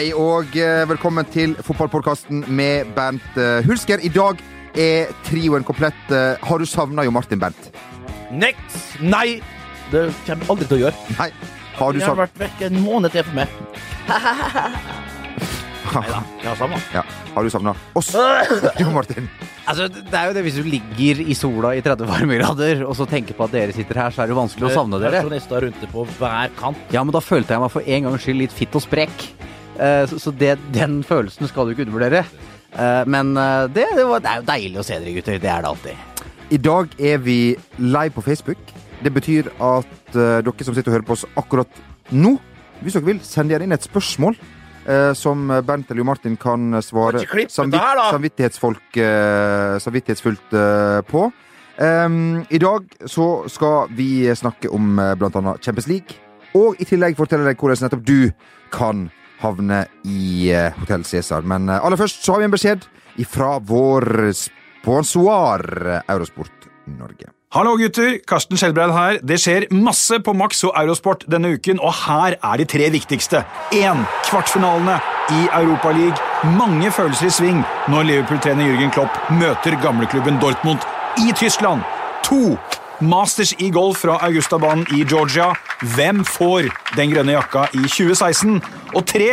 Hei og eh, velkommen til fotballpodkasten med Bernt eh, Hulsker. I dag er trioen komplett. Eh, Har du savna Jo Martin, Bernt? Nekt! Nei! Det kommer jeg aldri til å gjøre. Nei. Har du Jeg har vært vekk en måned til for meg. Nei da, jeg har savna. ja. Har du savna oss, Jo Martin? Altså, det er jo det Hvis du ligger i sola i 30 varmegrader og så tenker på at dere sitter her, så er det jo vanskelig å savne dere. Jeg rundt det på hver kant. Ja, men da følte jeg meg for en gangs skyld litt fitt og sprek. Eh, Så, så det, den følelsen skal du ikke undervurdere. Eh, Men eh, det, det, var, det er jo deilig å se dere, gutter. Det er det alltid. I dag er vi live på Facebook. Det betyr at dere som sitter og hører på oss akkurat nå, hvis dere vil, send gjerne inn et spørsmål eh, som Bernt eller Jo Martin kan svare her, samvittighetsfolk, samvittighetsfullt på. Um, I dag så skal vi snakke om bl.a. blant annet Champions League, og i tillegg fortelle deg hvordan nettopp du kan havne i eh, Hotell Cæsar. Men eh, aller først så har vi en beskjed ifra vår sponsor Eurosport Norge. Hallo gutter, Karsten Skjelbreid her. Det skjer masse på Max og Eurosport denne uken, og her er de tre viktigste. 1. Kvartfinalene i Europaligaen. Mange følelser i sving når Liverpool-trener Jürgen Klopp møter gamleklubben Dortmund i Tyskland. 2. Masters i golf fra Augustabanen i Georgia. Hvem får den grønne jakka i 2016? Og tre,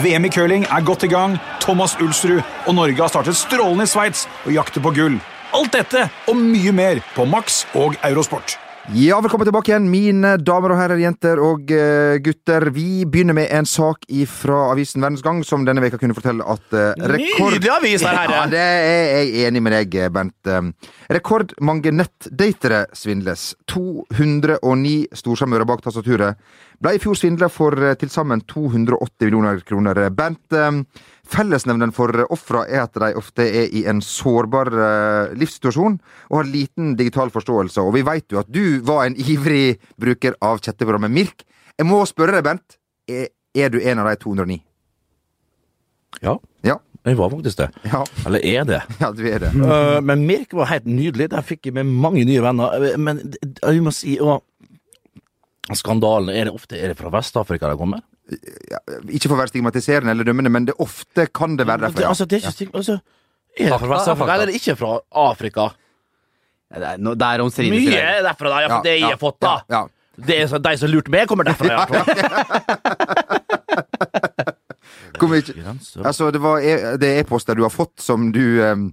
VM i curling er godt i gang. Thomas Ulsrud og Norge har startet strålende i Sveits og jakter på gull. Alt dette og mye mer på Max og Eurosport. Ja, velkommen tilbake igjen, mine damer og herrer, jenter og eh, gutter. Vi begynner med en sak fra avisen Verdens Gang, som denne veka kunne fortelle at uh, rekord... Nydelig avis her, herre! Ja, det er jeg enig med deg, Bent. Um, rekordmange nettdatere svindles. 209 storsamører bak tastaturet ble i fjor svindla for uh, til sammen 280 millioner kroner. Bernt, um, fellesnevneren for ofra er at de ofte er i en sårbar uh, livssituasjon og har liten digital forståelse. Og vi veit jo at du var en ivrig bruker av chatteprogrammet Mirk. Jeg må spørre deg, Bernt. Er, du en av de 209? Ja, Ja. jeg var faktisk det. Ja, Eller er det? ja du er det. Men Mirk var helt nydelig. Der fikk jeg med mange nye venner. Men jeg må si og Skandalen, er det ofte er det fra Vest-Afrika de kommer? ja, ikke for å være stigmatiserende eller dømmende, men det ofte kan det være derfor, ja. altså, det er ikke stig- altså, Er det fra Vest-Afrika, eller er det ikke fra Afrika? Ja, Det er, no, det er. Mye er derfra, da. Ja, for det jeg har fått, da. Ja, ja. Det er De som lurte meg, kommer derfra. Ja. Hvor mye ikke. Altså, det, var e det er e-poster du har fått som du em,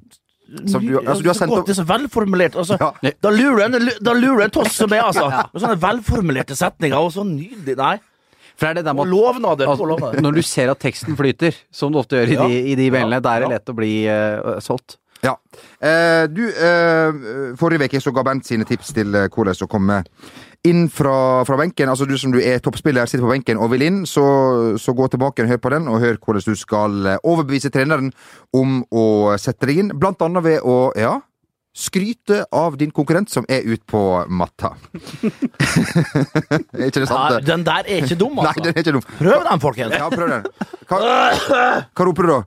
som du, altså, du har sendt opp Det er så velformulert. Altså, Ja. Da lurer du en, da lurer en toss som meg, altså. Med sånne velformulerte setninger og så nydelig. Nei. For det er det der med at lovnader. altså, lovnader. Når du ser at teksten flyter, som det ofte gjør i Ja. de, i de mailene, da er det lett å bli uh, solgt. Ja. Uh, du, uh, forrige uke så ga Bent sine tips til hvordan å komme inn fra, fra benken. Altså du som du er toppspiller, sitter på benken og vil inn, så, så gå tilbake og hør på den, og hør hvordan du skal eh, overbevise treneren om å sette deg inn. Blant annet ved å, ja Skryte av din konkurrent som er ute på matta. er ikke det sant? Ja, den der er ikke dum, Nei, altså. den er ikke dum. Prøv den, folkens. Ja, prøv den. Hva, hva roper du da?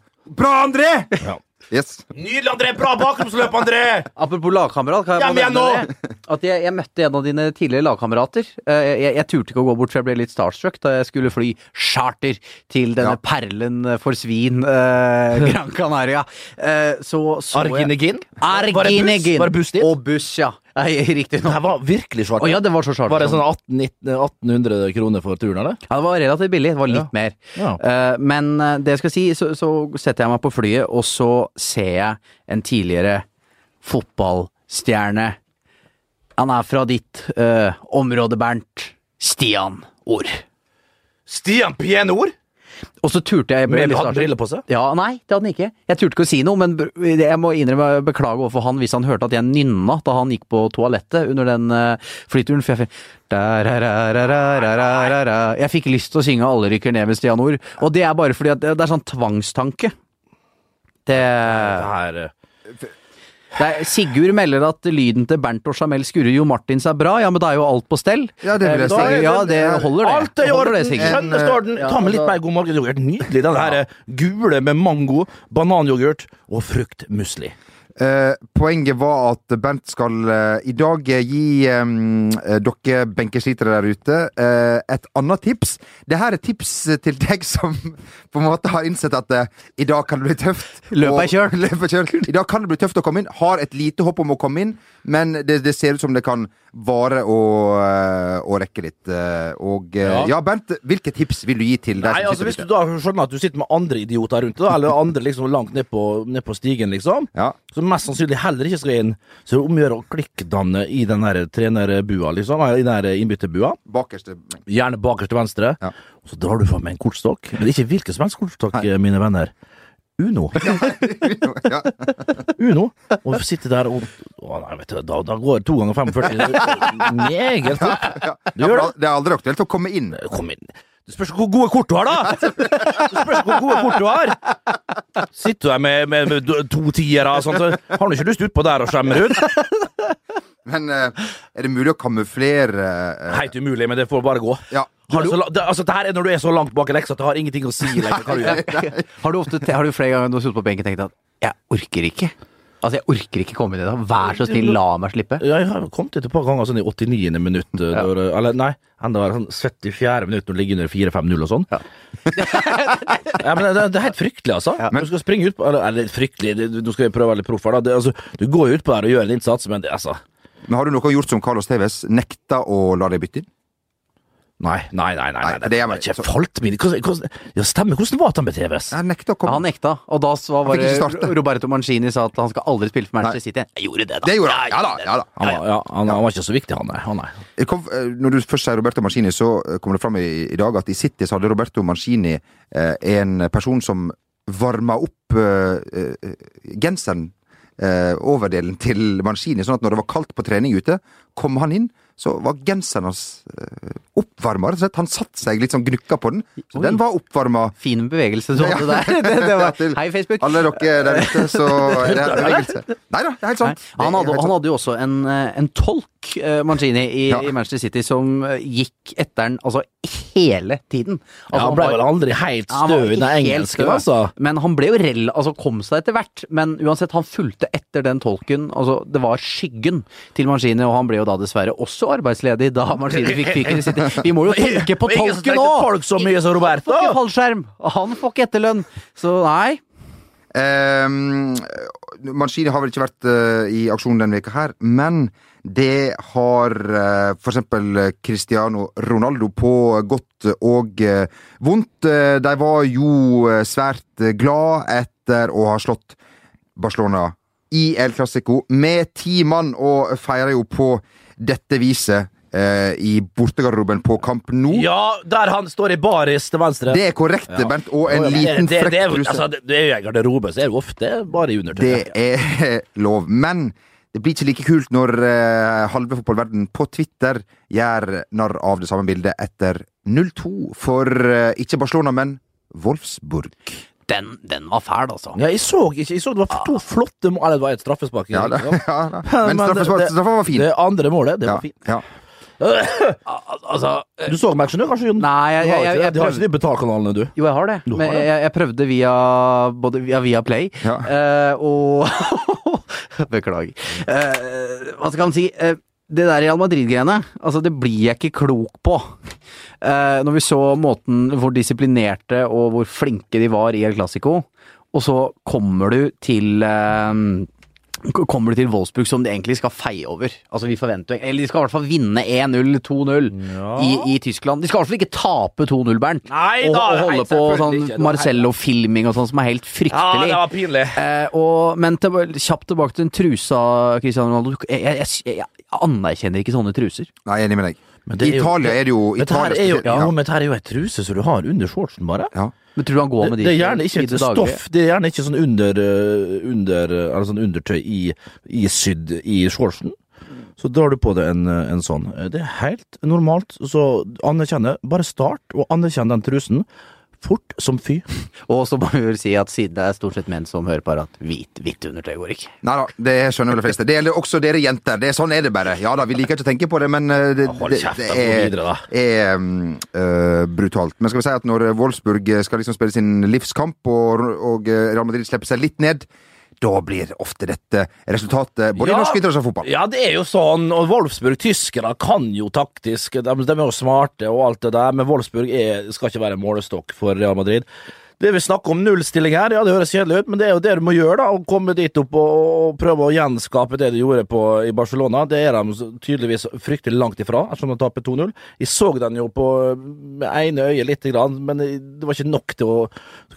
Bra, André! Ja. Yes. Nydelig, André! Bra bakromsløp, André! Apropos lagkamerat, kan jeg? At jeg, jeg møtte en av dine tidligere lagkamerater. Jeg, Jeg, jeg turte ikke å gå bort, for jeg ble litt starstruck da jeg skulle fly charter til denne Ja. perlen for svin, eh, Gran Canaria. Eh, så så jeg Arginegin? Var det buss? Arginegin. Var det buss dit? Og buss, ja. Nei, Riktig Det nok. Det var virkelig svart. Å ja, det var så svart. Var det sånn 18, 19, 1800 kroner for turen, eller? Ja, det var relativt billig. Det var litt Ja. mer. Ja. Uh, men eh, det jeg skal si, så, så setter jeg meg på flyet, og så ser jeg en tidligere fotballstjerne. Han er fra ditt uh, område, Bernt. Stian Ord. Stian Pienord? Og så turte jeg litt hadde briller på seg? Ja, nei, det hadde han ikke. Jeg turte ikke å si noe, men jeg må innrømme beklage overfor han hvis han hørte at jeg nynna da han gikk på toalettet under den uh, flyturen. For jeg fikk Jeg fikk lyst til å synge 'Alle rykker ned med Stian Ord', og det er bare fordi at det er sånn tvangstanke. Det, Det her eh, er, Sigurd melder at lyden til Bernt og Jamel skurrer jo Martins er bra, ja, men da er jo alt på stell. Ja, det vil jeg Eh, si. Ja, det holder det. Alt er i orden! Skjønner står. Ja, Ta med litt mer god morgenyoghurt. Nydelig. Den her eh, gule med mango, bananyoghurt og fruktmusli. Eh, poenget var at Bernt skal eh, i dag gi eh, dere benkeskitere der ute eh, et annet tips. Det her er tips til deg som på en måte har innsett at eh, i dag kan det bli tøft. Løpet er kjørt. I dag kan det bli tøft å komme inn. Har et lite håp om å komme inn, men det, det ser ut som det kan vare å, eh, å rekke litt. eh, Og eh, Ja. ja, Bernt, hvilke tips vil du gi til deg Nei, altså Hvis du da skjønner at du sitter med andre idioter rundt deg, eller andre liksom langt ned på, ned på stigen, liksom, Ja. som mest sannsynlig heller ikke skal inn, så er det om å gjøre å klikkdanne i den der trenerbua, liksom, i den der innbytterbua. Bakerste Gjerne bakerst til venstre. Ja. Og så drar du fram med en kortstokk. Men ikke hvilken som helst kortstokk, mine venner. Uno. Uno. Og sitter der og å, nei, vet du, da, da går to ganger 45 meget fort. Ja. Du gjør det? Det er aldri aktuelt å komme inn. Kom inn. Det spørs hvor gode kort du har, da! Det spørs hvor gode kort du har. Sitter du der med, med, med to tiere og så har du ikke lyst utpå der og skjemmer ut. Men eh, er det mulig å kamuflere eh, Helt umulig, men det får bare gå. Ja. Har du, så, det, altså, det her er når du er så langt bak i leksa at det har ingenting å si lenger hva du gjør. Har du, ofte, har du flere ganger når du har sittet på benken tenkt at jeg orker ikke? Altså, jeg orker ikke komme inn i det. Vær så snill, la meg slippe. Ja, jeg har kommet dit et par ganger sånn i 89. minutt, eh, Ja. når, eller nei, enda sånn 74. minutt når du ligger under 4-5-0 og sånn. Ja. Ja, men det, det er helt fryktelig, altså. Du skal springe ut på Eller, eller fryktelig, du, nå skal jeg prøve å være litt proff her, da. Det, altså, du går jo ut på der og gjør en innsats, men det, altså Men har du noe gjort som Carlos Tevez? Nekta å la deg bytte inn? Nei, nei, nei. nei, Nei, nei, det er meg. ikke hvordan, hvordan, Ja, stemmer. Hvordan var det med TVS? Han nekta å Ja, komme. han nekta, og da så var starte. Roberto Mancini sa at han skal aldri spille for Manchester City. Jeg gjorde det, da. Det gjorde han. Ja da. ja da Han var, ja, han, han var ikke så viktig, han, nei. Han, nei. Kom, eh, når du først sier Roberto Mancini, så eh, kommer det fram i, i dag at i City så hadde Roberto Mancini eh, en person som varma opp eh, eh, genseren, eh, overdelen til Mancini, sånn at når det var kaldt på trening ute, kom han inn, så var genseren hans eh, oppvarma. Han satte seg litt sånn gnukka på den, så Oi. den var oppvarma. Fin bevegelse du hadde der. Det, det var, hei, Facebook. Alle dere der ute, så er det bevegelse. Nei da, det er helt sant. Nei, han, hadde, han hadde jo også en, eh, en tolk, eh, Mancini, i, Ja. i Manchester City, som gikk etter den altså hele tiden. Altså, Ja, han ble vel aldri helt stø i den engelsken, altså. Men han ble jo rell, altså kom seg etter hvert. Men uansett, han fulgte etter den tolken. Altså, det var skyggen til Mancini, og han ble jo da dessverre også arbeidsledig da Mancini fikk fyken i sitt Vi må jo tenke på tolken nå! Folk så mye som Roberto! Han får ikke fallskjerm, han får ikke etterlønn. Så nei. Um, Mancini har vel ikke vært eh, i aksjon denne veka her, men det har uh, for eksempel Cristiano Ronaldo på godt og eh, vondt. Eh, de var jo eh, svært eh, glad etter å ha slått Barcelona i El Clásico med ti mann, og feirer jo på dette viset eh, i bortegarderoben på Kamp nå. Ja, der han står i baris til venstre. Det er korrekt, Bernt, og en liten det, frekk det, er, truse. altså, det, er jo en garderobe, så er det ofte bare i undertøy. Det er lov. Men det blir ikke like kult når eh, halve fotballverden på Twitter gjør narr av det samme bildet etter 0-2 for eh, ikke Barcelona, men Wolfsburg. Den, den var fæl, altså. Ja, jeg så ikke, jeg så det var to flotte mål, eller det var et straffespark. Ja, Ja. ja. Men Men straffespark var fin. Det andre målet, det Ja, var fint. Altså Du så matchen, du, kanskje? Jon? Nei, jeg- jeg, har jeg- jeg? De har ikke de betalkanalene, du. Jo, jeg har det. Men jeg, prøvde via både via, via Play eh, og Beklager. Eh, hva skal man si? Eh, det der Real Madrid-greiene, altså det blir jeg ikke klok på. Eh, når vi så måten hvor disiplinerte og hvor flinke de var i El Clásico, og så kommer du til eh, Kommer det til Wolfsburg som de egentlig skal feie over. Altså vi forventer Eller de skal i hvert fall vinne 1-0, 2-0 i, i Tyskland. De skal i hvert fall ikke tape 2-0, Bernt. Nei og, da, og holde på sånn Marcello-filming og sånn som er helt Ja, fryktelig. det var pinlig. Eh, og, men til, kjapt tilbake til den trusa, Cristiano Ronaldo. Jeg, jeg, jeg, jeg anerkjenner ikke sånne truser. Nei, jeg er enig med deg. Men det I er jo- Italia er det jo her Italia er jo, ja, ja, men dette er jo ei truse som du har under shortsen, bare. ja. Men tror du han går med de det er gjerne ikke et stoff, det er gjerne ikke sånn under, eh, under eh, eller sånn undertøy i, i sydd i shortsen. Så drar du på deg en, eh, en sånn. Det er helt normalt, så anerkjenne. Bare start, og anerkjenn den trusen. Fort som fy. Og så må vi vel si at siden det er stort sett menn som hører på her, at hvit, hvitt undertøy går ikke. Nei da, det skjønner vel de fleste. Det gjelder også dere jenter. Det er Sånn er det bare. Ja da, vi liker ikke å tenke på det, men eh, det, hold kjeft, det er, videre, da. er øh, brutalt. Men skal vi si at når Wolfsburg skal liksom spille sin livskamp, og, og Real Madrid slipper seg litt ned da blir ofte dette resultatet, både Ja. i norsk og fotball. Ja, det er jo sånn, og Wolfsburg, tyskere kan jo taktisk, de, de er jo smarte og alt det der, men Wolfsburg er, skal ikke være målestokk for Real Madrid. Det vi snakker om nullstilling her, ja det høres kjedelig ut, men det er jo det du må gjøre, da, å komme dit opp og, og prøve å gjenskape det du gjorde på, i Barcelona. Det er de tydeligvis fryktelig langt ifra, ettersom de taper 2-0. Jeg så den jo på med ene øyet lite grann, men det var ikke nok til å,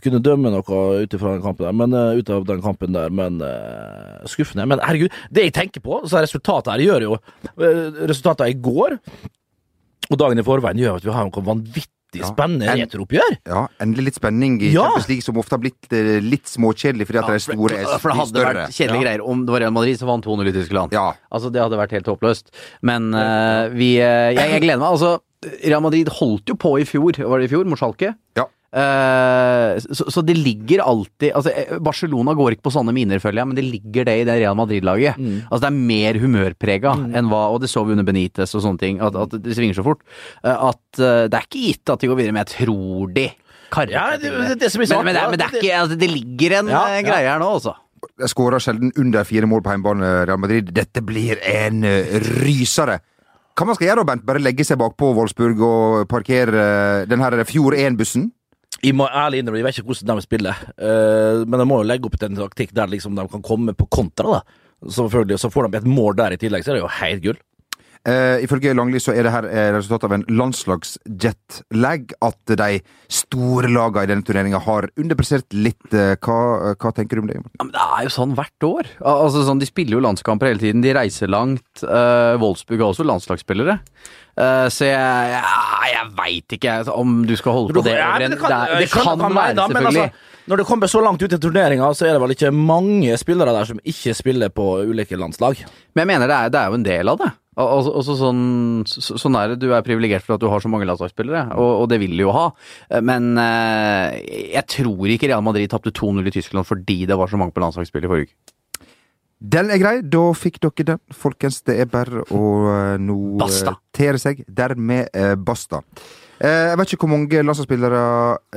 kunne dømme noe ut den kampen der, men eh, ut den kampen der, men uh, skuffende. Men herregud, det jeg tenker på, så er resultatet her gjør jo Resultatene i går og dagen i forveien gjør at vi har noe vanvittig Ja, spennende en- returoppgjør. Ja, endelig litt spenning i Ja. Champions League, som ofte har blitt eh, litt småkjedelig fordi at de store er For det hadde større. vært kjedelige greier om det var Real Madrid som vant 2-0 i Tyskland. Ja. Altså, det hadde vært helt håpløst. Men uh, vi eh, jeg, jeg gleder meg. Altså, Real Madrid holdt jo på i fjor, var det i fjor, mot Schalke? Ja. Eh, så, så det ligger alltid altså, eh, Barcelona går ikke på sånne miner, føler jeg, men det ligger det i det Real Madrid-laget. Altså, det er mer humørprega enn hva Og det så vi under Benitez og sånne ting, at, at det svinger så fort. eh, at det er ikke gitt at de går videre, men jeg tror de karrer Ja, det- men, men, det, men det er ikke altså, ligger en Ja, ja. greie her nå, altså. Jeg skårer sjelden under fire mål på hjemmebane, Real Madrid. Dette blir en rysere. Hva man skal gjøre, Bent? Bare legge seg bakpå Wolfsburg og parkere den her Fjord 1-bussen? Jeg må ærlig innrømme, jeg vet ikke hvordan de spiller, eh, men de må jo legge opp til en taktikk der liksom de kan komme på kontra. da. Selvfølgelig, så får de et mål der i tillegg, så er det jo helt gull. Uh, ifølge Langli så er det her eh, resultatet av en landslagsjetlag. At de store lagene i denne turneringa har underpressert litt. Eh, hva, hva tenker du om det? Ja, men det er jo sånn hvert år. Altså sånn, De spiller jo landskamper hele tiden. De reiser langt. Uh, Wolfsburg har også landslagsspillere. Uh, så jeg, jeg, jeg veit ikke om du skal holde på det Ja, det kan, Det, det kan, kan du være, men selvfølgelig. Altså, når det kommer så langt ut i turneringa, så er det vel ikke mange spillere der som ikke spiller på ulike landslag. Men jeg mener det er, det er jo en del av det. Al- Altså, altså sånn, så, sånn er det. Du er privilegert for at du har så mange landslagsspillere, og, og det vil du jo ha. Eh, Men eh, jeg tror ikke Real Madrid tapte 2-0 i Tyskland fordi det var så mange på landslagsspill i forrige uke. Den er grei, da fikk dere den, folkens. Det er bare å nå Basta. ...tere seg. Dermed eh, basta. Eh, jeg vet ikke hvor mange landslagsspillere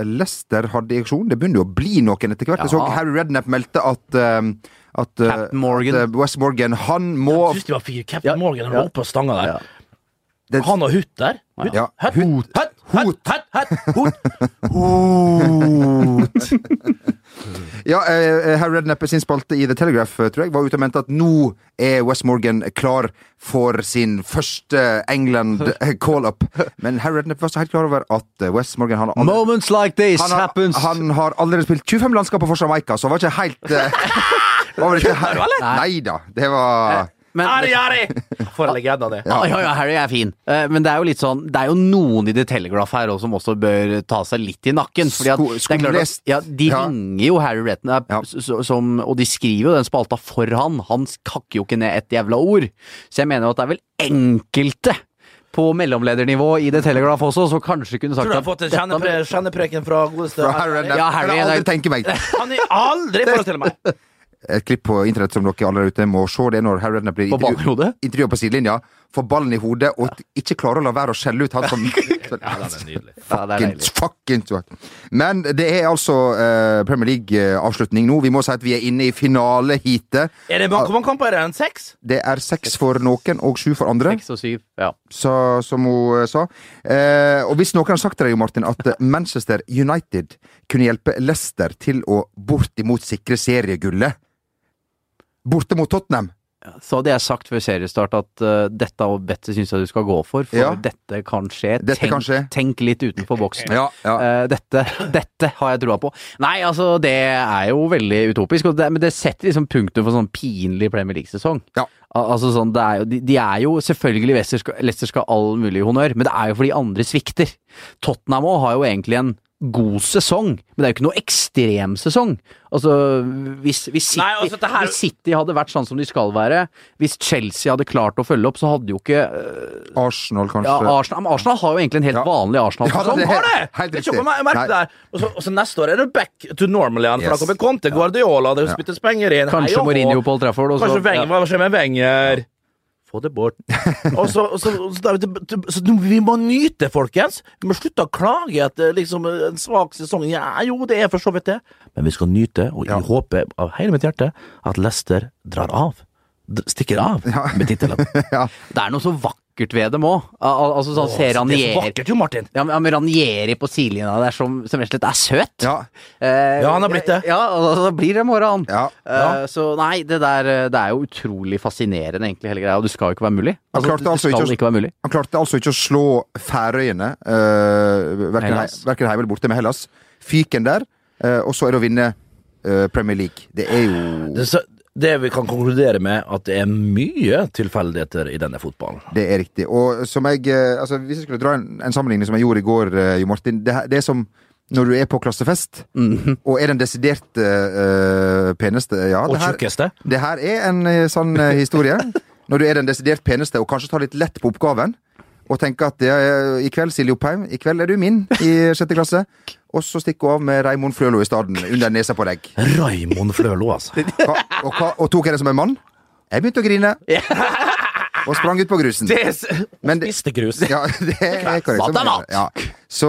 Leicester hadde i auksjon. Det begynner jo å bli noen etter hvert. Jeg så Harry Rednap meldte at, eh, at, eh, Captain Morgan. at eh, West Morgan Han må Jeg synes de var fire. Captain Ja, Morgan han ja. var på stanga der. Ja. det, Han og Hutt der. Hutt, Ja, Hutt, Hutt. Hutt, Hutt, Hutt. Ja, eh, Harry Redknapp sin spalte i The Telegraph eh, tror jeg, var ute og mente at nå er West Morgan klar for sin første England call-up. Men Harry Redknapp var så helt klar over at West Morgan han, har aldri- Moments like this han, har, happens! han har allerede spilt 25 landskaper for Jamaica, så var ikke helt eh, var vel ikke helt, Nei da. Det var Men, Ari, Ari! For en legende det. Ja, ja, ja, Harry er fin. Eh, Men det er jo litt sånn Det er jo noen i The Telegraph her også som også bør ta seg litt i nakken. Fordi at det er klart at, ja, De Ja. henger jo Harry Redknapp, Ja. som, og de skriver jo den spalta for han. Han kakker jo ikke ned et jævla ord. Så jeg mener jo at det er vel enkelte på mellomledernivå i The Telegraph også, så kanskje kunne sagt Tror du har fått en kjennepre kjennepreken fra godeste fra Harry Ja, Harry, jeg aldri tenke meg. Han har aldri forestilt meg! Et klipp på internett som dere alle der ute må se. Det er når Harry Redner blir På ballen i hodet? intervjua på sidelinja, får ballen i hodet og ikke klarer å la være å skjelle ut han som Ja, den er nydelig. Ja, det Fuckings, fuckings. Men det er altså uh, Premier League-avslutning nå. Vi må si at vi er inne i finaleheatet. Er det mange, hvor mange kamper er det? En seks? Det er seks for noen og sju for andre, Seks og syv. Ja. så, som hun eh, sa. Uh, og hvis noen har sagt til deg, Martin, at eh, Manchester United kunne hjelpe Leicester til å bortimot sikre seriegullet Borte mot Tottenham. Så hadde jeg sagt før seriestart at uh, dette bettet syns jeg du skal gå for, for Ja. dette kan skje. Dette tenk, kan skje. tenk litt utenfor boksen. Ja, ja. Uh, dette, dette har jeg troa på. Nei, altså, det er jo veldig utopisk, og det, men det setter liksom punktum for sånn pinlig Premier League-sesong. Ja. Al altså sånn, det er jo, de, de er jo selvfølgelig Leicester skal, Leicester skal ha all mulig honnør, men det er jo fordi andre svikter. Tottenham òg har jo egentlig en god sesong, men det er jo ikke noe ekstremsesong. Altså, hvis, hvis, City, Nei, altså, her- hvis City hadde vært sånn som de skal være, hvis Chelsea hadde klart å følge opp, så hadde jo ikke uh... Arsenal, kanskje. ja, Arsenal, men Arsenal har jo egentlig en helt Ja. vanlig Arsenal-sesong. det- Har det! Helt Det merker Nei. der. Og så, neste år er det back to normal igjen, for Yes. da kommer Conte, Guardiola, det spyttes penger inn. Kanskje Hei. Mourinho på Old Trafford. Kanskje Wenger, ja. hva skjer med Wenger? Få det bort. og så, så, så, så, vi må nyte, folkens. Vi må slutte å klage etter liksom, en svak sesong. Ja, jo, det er for så vidt det, men vi skal nyte, og jeg håper av hele mitt hjerte at Lester drar av. Stikker av med tittelen. Det er noe så vakkert ved dem òg. Altså sånn ser Det er så vakkert jo, Martin. ja, men- Ranieri på sidelinja der som, som rett og slett er søt. Ja. Eh, Ja, han har blitt det. Ja, altså, da blir det morgen. Ja. Eh, så nei, det der eh, Det er jo utrolig fascinerende, egentlig, hele greia. Og det skal jo ikke være mulig. Han Altså, klarte altså ikke ikke være mulig. Han klarte altså ikke å slå Færøyene, uh, verken, hei- verken hjemme eller borte med Hellas. Fyken der, eh, og så er det å vinne eh, Premier League. Det er jo Det, så- det vi kan konkludere med, at det er mye tilfeldigheter i denne fotballen. Det er riktig. Og som jeg eh, Altså, hvis jeg skulle dra en, en sammenligning som jeg gjorde i går, eh, Jo Martin. Det, det er som når du er på klassefest, og er den desidert eh, peneste Ja, Og tjukkeste. det her er en sånn historie. Når du er den desidert peneste, og kanskje tar litt lett på oppgaven. Og tenker at ja, i kveld, Silje Oppheim, i kveld er du min i sjette klasse. Og så stikker hun av med Raimond Flølo i staden, under nesa på deg. Raimond Flølo, altså. Hva, og, hva, og tok jeg det som en mann? Jeg begynte å grine. Og sprang ut på grusen. Men det- Spiste grus. Ja, det er korrekt. Er Ja. Så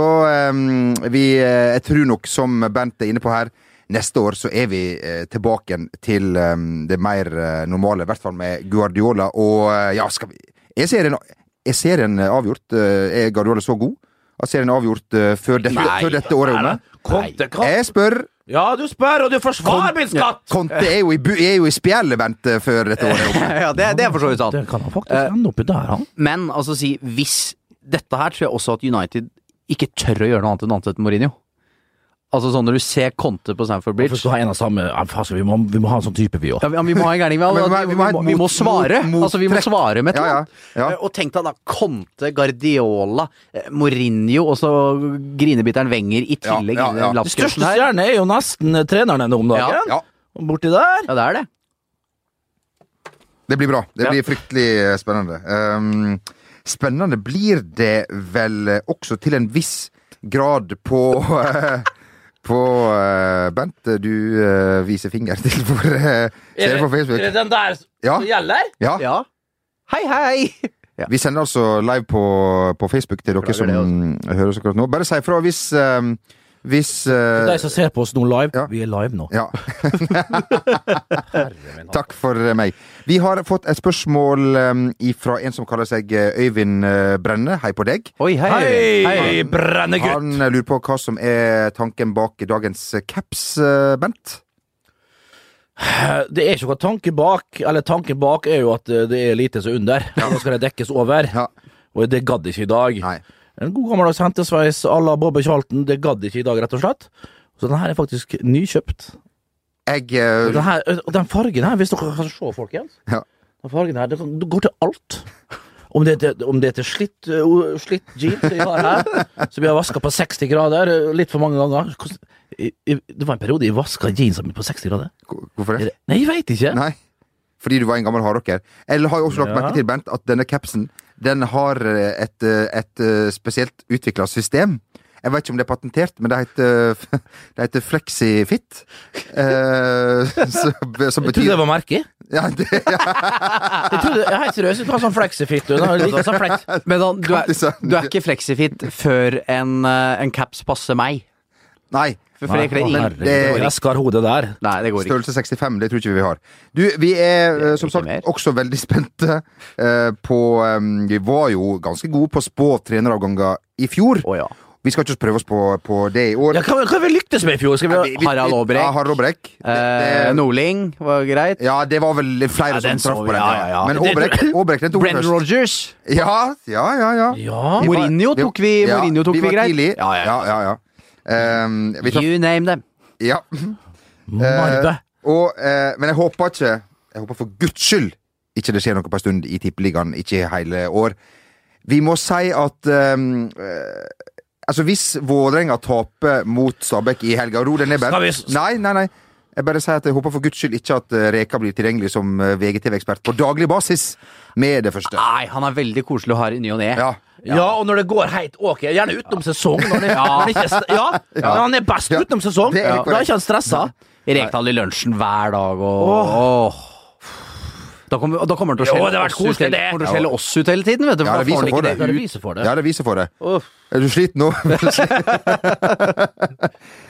um, vi eh, Jeg tror nok, som Bent er inne på her, neste år så er vi uh, tilbake til um, det mer uh, normale. I hvert fall med Guardiola. Og uh, ja, skal vi Er serien, er serien eh, avgjort? Eh, Er Guardiola så god? Er serien avgjort eh, før, dette, Nei. før dette året er omme? Jeg spør. Ja, du spør, og du forsvarer min skatt! Conte er jo i, er jo i spjeldet, Bent, eh, før dette året er omme. ja, det, det er for så vidt sant. Det kan han faktisk ende oppi der, han. Men altså si, hvis Dette her tror jeg også at United ikke tør å gjøre noe annet enn å ansette Mourinho. Altså sånn når du ser Conte på Hvorfor Bridge skal ha en av samme faen, vi, må, vi må ha en sånn type, vi òg. ja, vi, må ha en gærning. Vi, vi, vi må svare. mot- altså, vi må svare med et eller annet. ja. Eh, Og tenk deg da Conte, Guardiola, eh, Mourinho og så grinebiteren Wenger i tillegg Ja, ja, ja. den De største stjerne stjernene er jo nesten treneren trenerne nå om dagen. Borti der. Ja, det er det. Det blir bra. Det Ja. blir fryktelig eh, spennende. Um, spennende blir det vel eh, også til en viss grad på eh, På uh, Bent, du uh, viser finger til for uh, Ser på Facebook. den der Ja. gjelder? Ja. Ja. Hei, hei! Vi sender altså live på, på Facebook til dere Klager som hører oss akkurat nå. Bare si ifra hvis um, Hvis uh, De som ser på oss nå live, Ja. vi er live nå. Ja. Takk for eh, meg. Vi har fått et spørsmål um, fra en som kaller seg eh, Øyvind Brenne. Hei på deg. Oi, hei. Hei, brennegutt! Han lurer på hva som er tanken bak dagens caps, Bent. Det er ikke noe tanke bak, eller tanken bak er jo at det er lite som under. Nå skal det dekkes over. Ja. Og det gadd ikke i dag. Nei. En god gammeldags hentesveis à la Bobbe Charlton, det gadd ikke i dag, rett og slett. Så den her er faktisk nykjøpt. Jeg uh... Den, her, den fargen her, hvis dere kan se, folkens Ja. Den fargen her, det, det går til alt. Om det, er til- om det er til slitt, uh, slitt jeans vi har her, som vi har vaska på 60 grader litt for mange ganger i, i, Det var en periode jeg vaska jeansene mine på 60 grader. Hvorfor det- Nei, jeg veit ikke. Nei. Fordi du var en gammel hardrocker. Eller har jeg også lagt Ja. merke til, Bent, at denne capsen den har eh, et, eh, et eh, spesielt utvikla system. Jeg vet ikke om det er patentert, men det heter, det heter Flexifit. Eh, som, som Jeg trodde det var merket. ja, det, ja, Jeg trodde, jeg helt seriøs, du har sånn flexifit. Du like sånn flex. Men da, du, er, du er ikke flexifit før en, en caps passer meg. Nei. For kler ingen. Herregud, det- Jeg skar hodet der. Nei, det går ikke. Størrelse 65, det tror ikke vi har. Du, vi er er som sagt mer. også veldig spente uh, på um, Vi var jo ganske gode på å spå treneravganger i fjor. Oh, ja. Vi skal ikke prøve oss på, på det i år. Ja, hva, hva vi lyktes med i fjor? Skal vi, Vi- vi- Harald Aabrekk. Ja, Harald Aabrekk. Eh, Nordling var greit. Ja, det var vel flere Ja, som traff på den. ja, ja, ja. Men Aabrekk, den tok vi Brendan først. Rogers. Ja, ja, ja. ja. Ja. Mourinho tok vi- ja, Mourinho tok vi greit. Tidlig. Ja, ja, ja. Ehm, You name them. ja. Marve. Og, eh, men jeg håper ikke Jeg håper for guds skyld ikke det skjer noe på en stund i Tippeligaen. Ikke hele år. Vi må si at ehm, eh, Altså, hvis Vålerenga taper mot Stabæk i helga Ro deg ned, s- Nei, nei, nei. Jeg bare sier at jeg håper for guds skyld ikke at eh, Reka blir tilgjengelig som eh, VGTV-ekspert på daglig basis med det første. Nei, han er veldig koselig å ha i ny og ne. Ja. Ja. og når det går helt ok, gjerne utenom sesong. Når det, Ja. når det ikke, ja, Men han er best utenom sesong. Da er ikke han stressa. Rekdal i lunsjen hver dag og Åh. Da kommer, da kommer han til å skjelle oss ut hele- til å skjelle oss ut hele tiden, vet du. Ja, det viser for det. det Det for det. Ja, det viser for det. Uff. Er du sliten nå?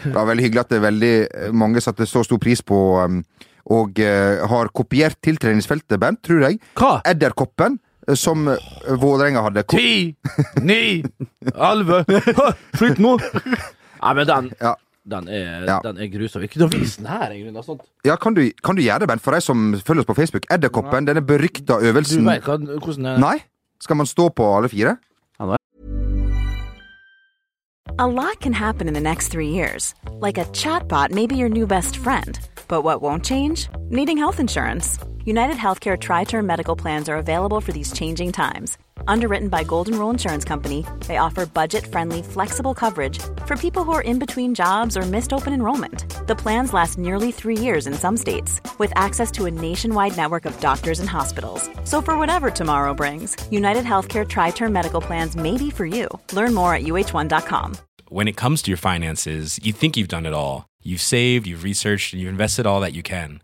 det var veldig hyggelig at det er veldig eh, mange satte så stor pris på um, og uh, har kopiert tiltreningsfeltet, Bent, tror jeg. Hva? Edderkoppen, som uh, Vålerenga hadde. Ti, ni, elleve Flytt nå! Nei, men den, Ja. den, er, Ja. den er grusom. Ikke noe vis den her, egentlig. Sånt. Ja, kan du, kan du gjøre det, Bent, for de som følger oss på Facebook? Edderkoppen, denne berykta Du vet hva, hvordan er. Nei? Skal man stå på alle fire? A lot can happen in the next three years. Like a chatbot may be your new best friend. But what won't change? Needing health insurance. United Healthcare Tri Term Medical Plans are available for these changing times. Underwritten by Golden Rule Insurance Company, they offer budget friendly, flexible coverage for people who are in between jobs or missed open enrollment. The plans last nearly three years in some states, with access to a nationwide network of doctors and hospitals. So, for whatever tomorrow brings, United Healthcare Tri Term Medical Plans may be for you. Learn more at uh1.com. when it comes to your finances, you think you've done it all. You've saved, you've researched, and you've invested all that you can.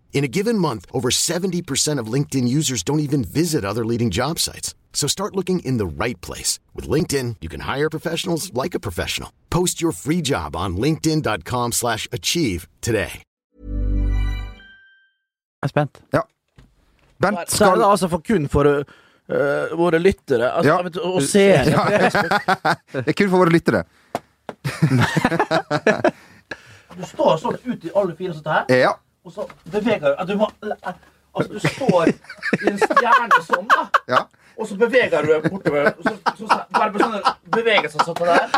In a given month, over 70% of LinkedIn users don't even visit other leading job sites. So start looking in the right place. With LinkedIn, you can hire professionals like a professional. Post your free job on linkedin.com slash achieve today. Jeg er spent. Bent Så er skal det altså for kun for øh, våre lyttere altså, Ja. vet du, og seere. Det er kun for våre lyttere. Du står sånn ut i alle fire sånn her, Ja. Og så beveger du du må, Altså, du står i en stjerne sånn, da. ja. Og så beveger du deg bortover. Så, så, så, bare med sånne bevegelser sånn der.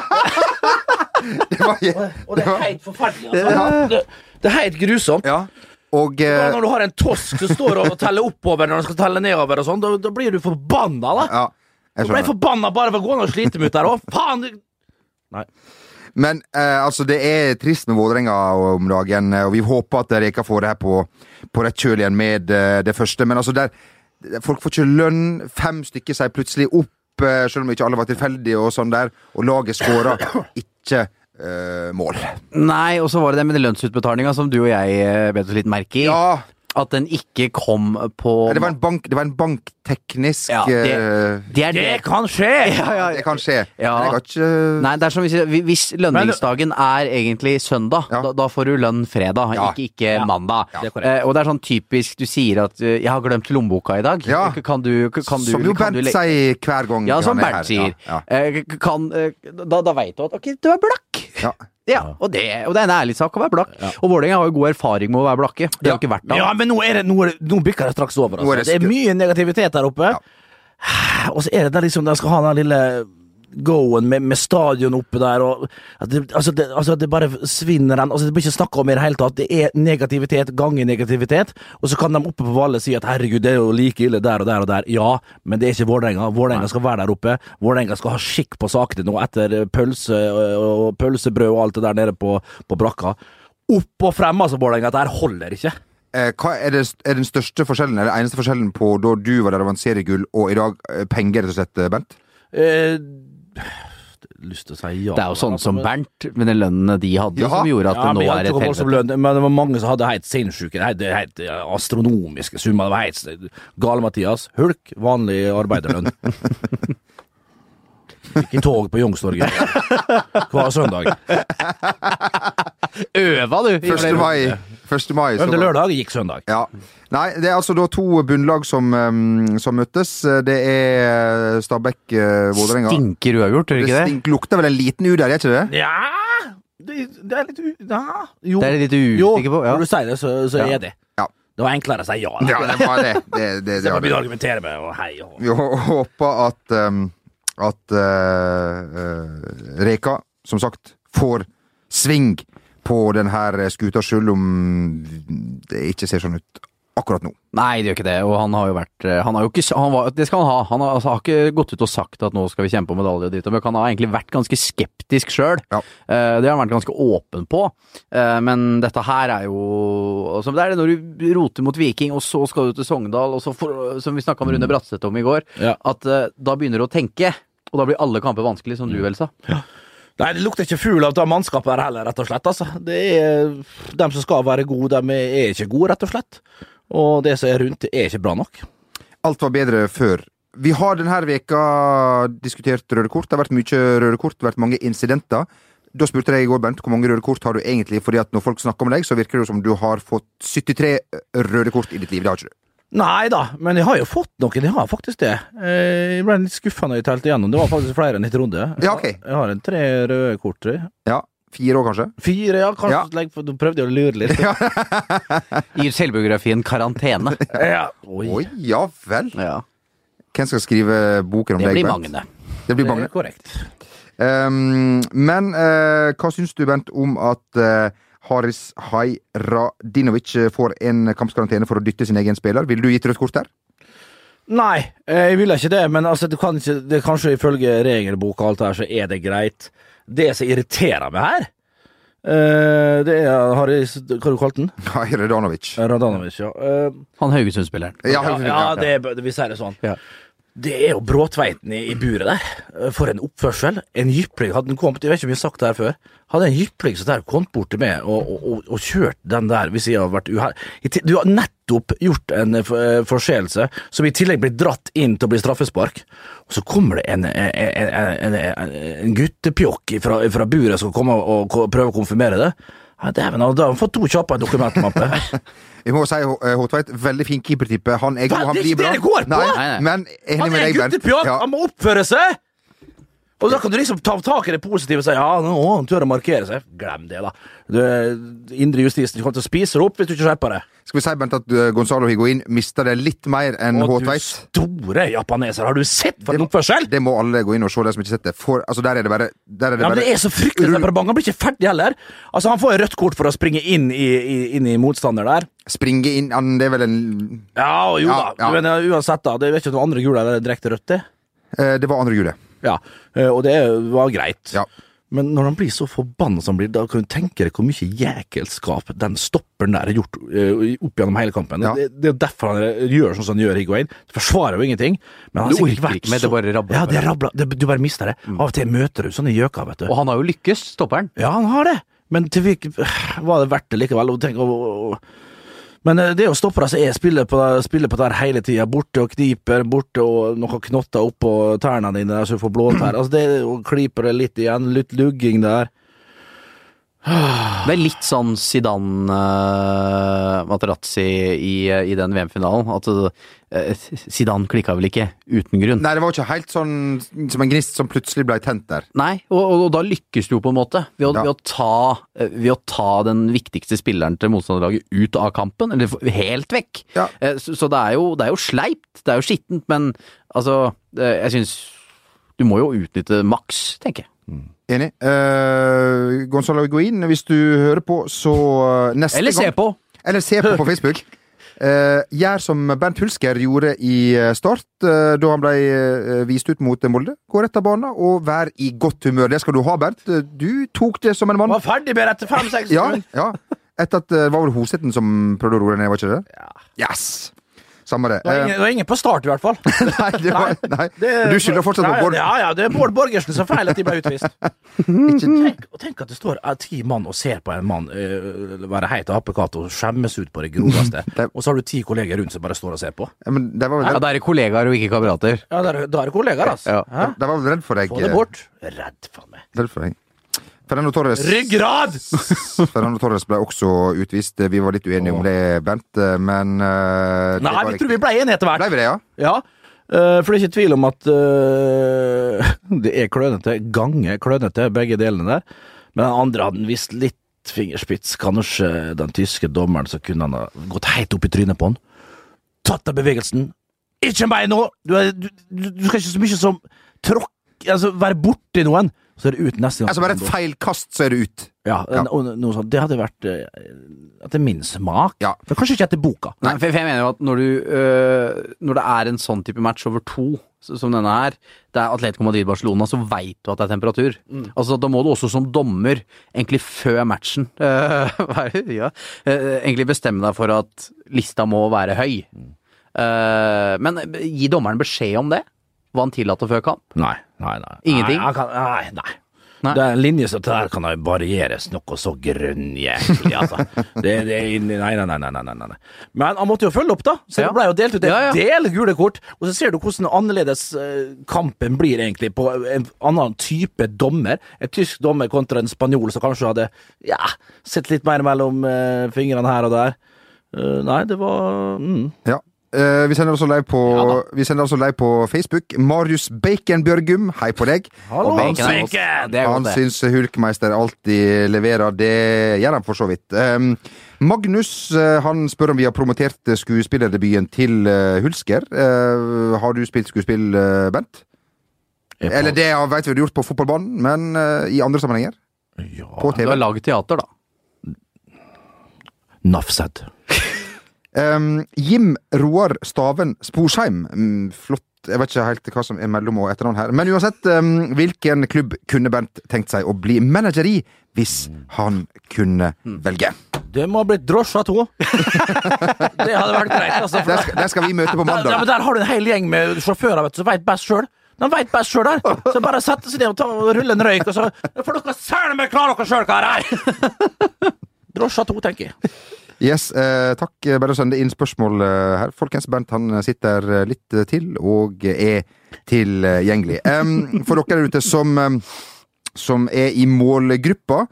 Det var, Og det er helt forferdelig. Altså. Det, det er helt grusomt. ja. Og eh, Når du har en tosk som står og teller oppover når han skal telle nedover, og sånn, da, da blir du forbanna. da. Ja, jeg Du ble forbanna bare for å gå ned og slite med ut der òg. Faen! du- Men eh, altså, det er trist med Vålerenga om dagen, eh, og vi håper at Reka får det her på, på rett kjøl igjen med eh, det første. Men altså, der, folk får ikke lønn. Fem stykker sier plutselig opp, eh, selv om ikke alle var tilfeldige, og sånn der. Og laget skåra ikke eh, mål. Nei, og så var det det med lønnsutbetalinga som du og jeg eh, bet oss litt merke i. Ja, At den ikke kom på det var en, bank, det var en bankteknisk Ja, det- eh, Det er det. Det kan skje! Ja, ja, Det kan skje. Ja. Men jeg har ikke Nei, det er som hvis, hvis lønningsdagen er egentlig søndag, Ja. da, da får du lønn fredag, Ja. ikke, ikke mandag. det. Eh, og det er sånn typisk du sier at eh, 'jeg har glemt lommeboka i dag'. Ja. Kan du, kan du, Som jo kan Bent du le- sier hver gang Ja, som er Bernt sier. Ja, ja. Eh, kan, eh, da, da veit du at ok, du er blakk. Ja. Ja, og det, og det er en ærlig sak å være blakk. Og Vålerenga har jo god erfaring med å være blakke. Det har Ja. ikke vært det. Ja, men nå, er det, nå, er det, nå bykker det straks over. Altså. er det Det er mye negativitet der oppe. Og så er det der liksom De skal ha den lille go-en med, med stadion oppe der, og at det, altså, det, altså det bare svinner den altså Det blir ikke snakka om i det hele tatt. Det er negativitet ganger negativitet, og så kan de oppe på Valle si at herregud, det er jo like ille der og der og der. Ja, men det er ikke Vålerenga. Vålerenga skal være der oppe. Vålerenga skal ha skikk på sakene nå etter pølse og, og pølsebrød og alt det der nede på, på brakka. Opp og frem, altså, Vålerenga. Dette holder ikke. Eh, hva er, det, er den største forskjellen, eller eneste forskjellen på da du var der og vant seriegull, og i dag eh, penger, rett og slett, eh, Bent? Eh, lyst til å si ja. Det er jo sånn som men- Bernt, med den lønnen de hadde, Ja. som gjorde at Ja, det nå er et helvete. Men det var mange som hadde helt sinnssyke, helt, helt astronomiske summer. Det var helt gale-Mathias. Hulk, vanlig arbeiderlønn. Gikk i tog på Youngstorget hver søndag. Øva, du! i 1. mai. 1. mai så Øvde lørdag, gikk søndag. Ja. Nei, det er altså da to bunnlag som, um, som møttes. Det er Stabæk-Vålerenga. Stinker uavgjort, gjør det Det ikke det? stink, lukter vel en liten U der, gjør ikke det? Ja Det, det er litt u... Ja. Jo. Det er litt usikker på. Ja. når du sier det, så, så er det. Ja. Det var enklere å si ja. da. Ja, det var det. det, det, det, det, det. må begynne å argumentere med og hei og Vi håper at um, at uh, Reka, som sagt, får sving på denne skuta, selv om det ikke ser sånn ut akkurat nå. Nei, det gjør ikke det, og han har jo vært eh, Han har jo ikke han var, Det skal han ha. Han har, altså, har ikke gått ut og sagt at nå skal vi kjempe om medalje og dritt og møkk. Han har egentlig vært ganske skeptisk sjøl. Ja. det har han vært ganske åpen på. Eh, men dette her er jo altså, Det er det når du roter mot Viking, og så skal du til Sogndal, og så for, som vi snakka med Rune Bratseth om i går, Ja. at eh, da begynner du å tenke. Og da blir alle kamper vanskelig, som du vel sa. Ja. Nei, det lukter ikke fugl av det mannskapet her heller, rett og slett. Altså. Det er dem som skal være gode, de er ikke gode, rett og slett. Og det som er rundt, det er ikke bra nok. Alt var bedre før. Vi har denne veka diskutert røde kort. Det har vært mye røde kort, det har vært mange incidenter. Da spurte jeg i går, Bernt, hvor mange røde kort har du egentlig? Fordi at når folk snakker om deg, så virker det som du har fått 73 røde kort i ditt liv. Det har ikke du. Nei da, men jeg har jo fått noen, jeg har faktisk det. Eh, Jeg ble litt skuffa når jeg telte igjennom, det var faktisk flere enn jeg trodde. Ja, ok. Jeg har en tre røde kort, tror jeg. Ja. Fire år, kanskje? Fire, ja, kanskje. Ja. legg du prøvde jo å lure litt. Gir selvbiografien karantene. Ja. Oi. Oi, ja vel. Ja. Hvem skal skrive boken om Det deg, blir Bent? Magne. Det blir Det er korrekt. Um, men uh, hva syns du, Bent, om at uh, Haris Hajradinovic får en kampskarantene for å dytte sin egen spiller? Ville du gitt rødt kort der? Nei, eh, jeg ville ikke det, men altså, ikke, det er kanskje ifølge regelboka og alt det her, så er det greit. Det som irriterer meg her, eh, det er Harry Hva har du kalt den? Hajradanovic. Radanovic, ja. Eh, Han Haugesund-spilleren. Ja, ja, ja, det, er- vi sier det sånn. Ja. Det er jo Bråtveiten i, i buret der. Eh, For en oppførsel. En jypling hadde den kommet, jeg vet ikke om jeg har sagt det her før, hadde en jypling som der kommet bort til meg og, og, og, og kjørt den der hvis jeg har vært uheldig Du har nettopp gjort en eh, eh, forseelse som i tillegg blir dratt inn til å bli straffespark, og så kommer det en, en, en, en, en, en guttepjokk fra, fra buret som kommer og prøver å konfirmere det. Ja, Dæven, da har han fått to kjappe dokumentmappe. Vi må si Hotveit, Håtveit, veldig fin keepertype. Han er god, han Det er blir ikke bra. det det går på! Nei, Nei, nei. men Han er guttepjokk, Ja. han må oppføre seg! Og da kan du liksom ta tak i det positive og si ja, nå han tør å markere seg. Glem det, da. Du, indre justisen kommer til å spise deg opp hvis du ikke skjerper deg. Skal vi si, Bent, at eh, Gonzalo Higuin mister det litt mer enn Håtveit? store japaneser, har du sett for en oppførsel? Det må alle gå inn og se, de som ikke har sett det. For, altså, der er det bare, der er det Ja, men bare det er så fryktelig temperament. Han blir ikke ferdig heller. Altså, Han får jo rødt kort for å springe inn i, i, inn i motstander der. Springe inn han, Det er vel en Ja, jo Ja, da. ja. Men uh, uansett, da. Det er ikke noe andre gule eller direkte rødt, det. Eh, Det var andre juli. Ja, eh, og det var greit. Ja. Men når han blir så forbanna som han blir, da kan du tenke deg hvor mye jækelskap den stopperen der har gjort eh, opp gjennom hele kampen. Ja. Det, det er derfor han gjør sånn som han gjør, Higuain. Forsvarer jo ingenting. Men han har sikkert vært så- det bare rabler Ja, det rabler. Det, du bare mister det. Av og til møter du sånne gjøker, vet du. Og han har jo lykkes, stopperen. Ja, han har det. Men til hvilken var det verdt det likevel? Og tenk, og, og. Men eh, det er jo stoppere som er spiller på, spiller på der hele tida. Borte og kniper, borte og noen knotter oppå tærne dine der så du får blåtær. Altså det, og kliper det litt igjen, litt lugging der. Det er litt sånn Zidane uh, Materazzi i, i den VM-finalen. At uh, Zidane klikka vel ikke uten grunn. Nei, det var ikke helt sånn som en gnist som plutselig ble tent der. Nei, og, og, og da lykkes du jo på en måte. Ved å, Ja. ved, å ta, eh, ved å ta den viktigste spilleren til motstanderlaget ut av kampen, eller helt vekk. Ja. Uh, Så, så det, er jo, det er jo sleipt, det er jo skittent, men altså Jeg syns du må jo utnytte maks, tenker jeg. Enig. Uh, Gonzalo Higuin, hvis du hører på, så eh, neste Eller se gang på! Eller se på på Facebook. Uh, gjør som Bernt Hulsker gjorde i Start, uh, da han ble uh, vist ut mot Molde. Gå rett av banen og vær i godt humør. Det skal du ha, Bernt. Du tok det som en mann. Var ferdig med dette fem-seks Ja, ja. Etter at det var vel Hoseten som prøvde å roe deg ned, var ikke det? Ja. Yes! Samme det. Det var, Eh, ingen, det var ingen på start, i hvert fall. Nei, det var, nei. Det- Du skylder fortsatt på Bård. Ja, ja, det er Bård Borgersen som feil at de ble utvist. Tenk, tenk at det står eh, ti mann og ser på en mann eh, være heit apekatt og skjemmes ut på det groveste. Det- og så har du ti kolleger rundt som bare står og ser på. Ja, Men det var vel Ja, da er det kollegaer og ikke kamerater. Ja, da er, er det kollegaer, altså. Ja. De var vel redd for deg. Få det eh, bort. Redd for meg. Redd for deg. Fernando Torres, Ryggrad! Fernando Torres ble også utvist. Vi var litt uenige om det, Bent, men uh, Nei, vi tror vi ble enige etter hvert. Ble vi det, ja? Ja, Uh, for det er ikke tvil om at uh, det er klønete, gange klønete, begge delene der. Men den andre hadde visst litt fingerspits. Kanskje den tyske dommeren så kunne han ha gått helt opp i trynet på han. Tatt av bevegelsen. Ikke meg nå! Du, er, du, du du skal ikke så mye som tråkk Altså, være borti noen, så er det ut neste gang. Altså Bare et feil kast, så er det ut. Ja, Ja. og noe sånt. Det hadde vært eh, etter min smak. Ja. For kanskje ikke etter boka. Nei, for, jeg mener jo at når du øh, Når det er en sånn type match over to, som denne her, det er Atletico Madrid-Barcelona, så veit du at det er temperatur. Altså Da må du også som dommer, egentlig før matchen, øh, ja, øh, egentlig bestemme deg for at lista må være høy. Eh, men gi dommeren beskjed om det? Hva han tillater før kamp? Nei, nei, nei. Ingenting? Nei, kan, nei, nei. Nei. Det er en linje som der kan varieres noe så grønnjæklig, altså. Det, det Nei, nei, nei, nei, nei, nei. Men han måtte jo følge opp, da. Så Ja. det ble jo delt ut en Ja, ja. del gule kort. Og så ser du hvordan annerledes eh, kampen blir egentlig på en annen type dommer. En tysk dommer kontra en spanjol som kanskje hadde ja, sett litt mer mellom eh, fingrene her og der. Eh, nei, det var mm. Ja. Eh, vi sender også live på, Ja vi sender også live på Facebook. Marius Bacon Bjørgum, hei på deg. Hallo, Og han syns- Han syns Hulkmeister alltid leverer. Det gjør han for så vidt. Um, Magnus eh, han spør om vi har promotert skuespillerdebuten til eh, Hulsker. Uh, har du spilt skuespill, Bent? Er Eller det veit vet vi du har gjort på fotballbanen, men uh, i andre sammenhenger? Ja, På Du TV? har laget teater, da. Nafsed. Um, Jim Roar Staven Sporsheim. Um, flott. Jeg vet ikke helt hva som er mellom- og etternavn her. Men uansett, um, hvilken klubb kunne Bent tenkt seg å bli manager i hvis han kunne velge? Det må ha blitt drosja to. det hadde vært greit. Altså, for Der skal, der skal vi møte på der, ja, men mandag. der har du en hel gjeng med sjåfører vet du, som veit best sjøl. De veit best sjøl der. Så bare sette seg ned og, ta, og rulle en røyk, og så får dere søren meg klare dere sjøl, karer! Drosja to, tenker jeg. Yes, eh, takk. Bare sende inn spørsmål eh, her. Folkens, Bernt han sitter eh, litt eh, til og er tilgjengelig. Um, for dere der ute som, som er i målgruppa,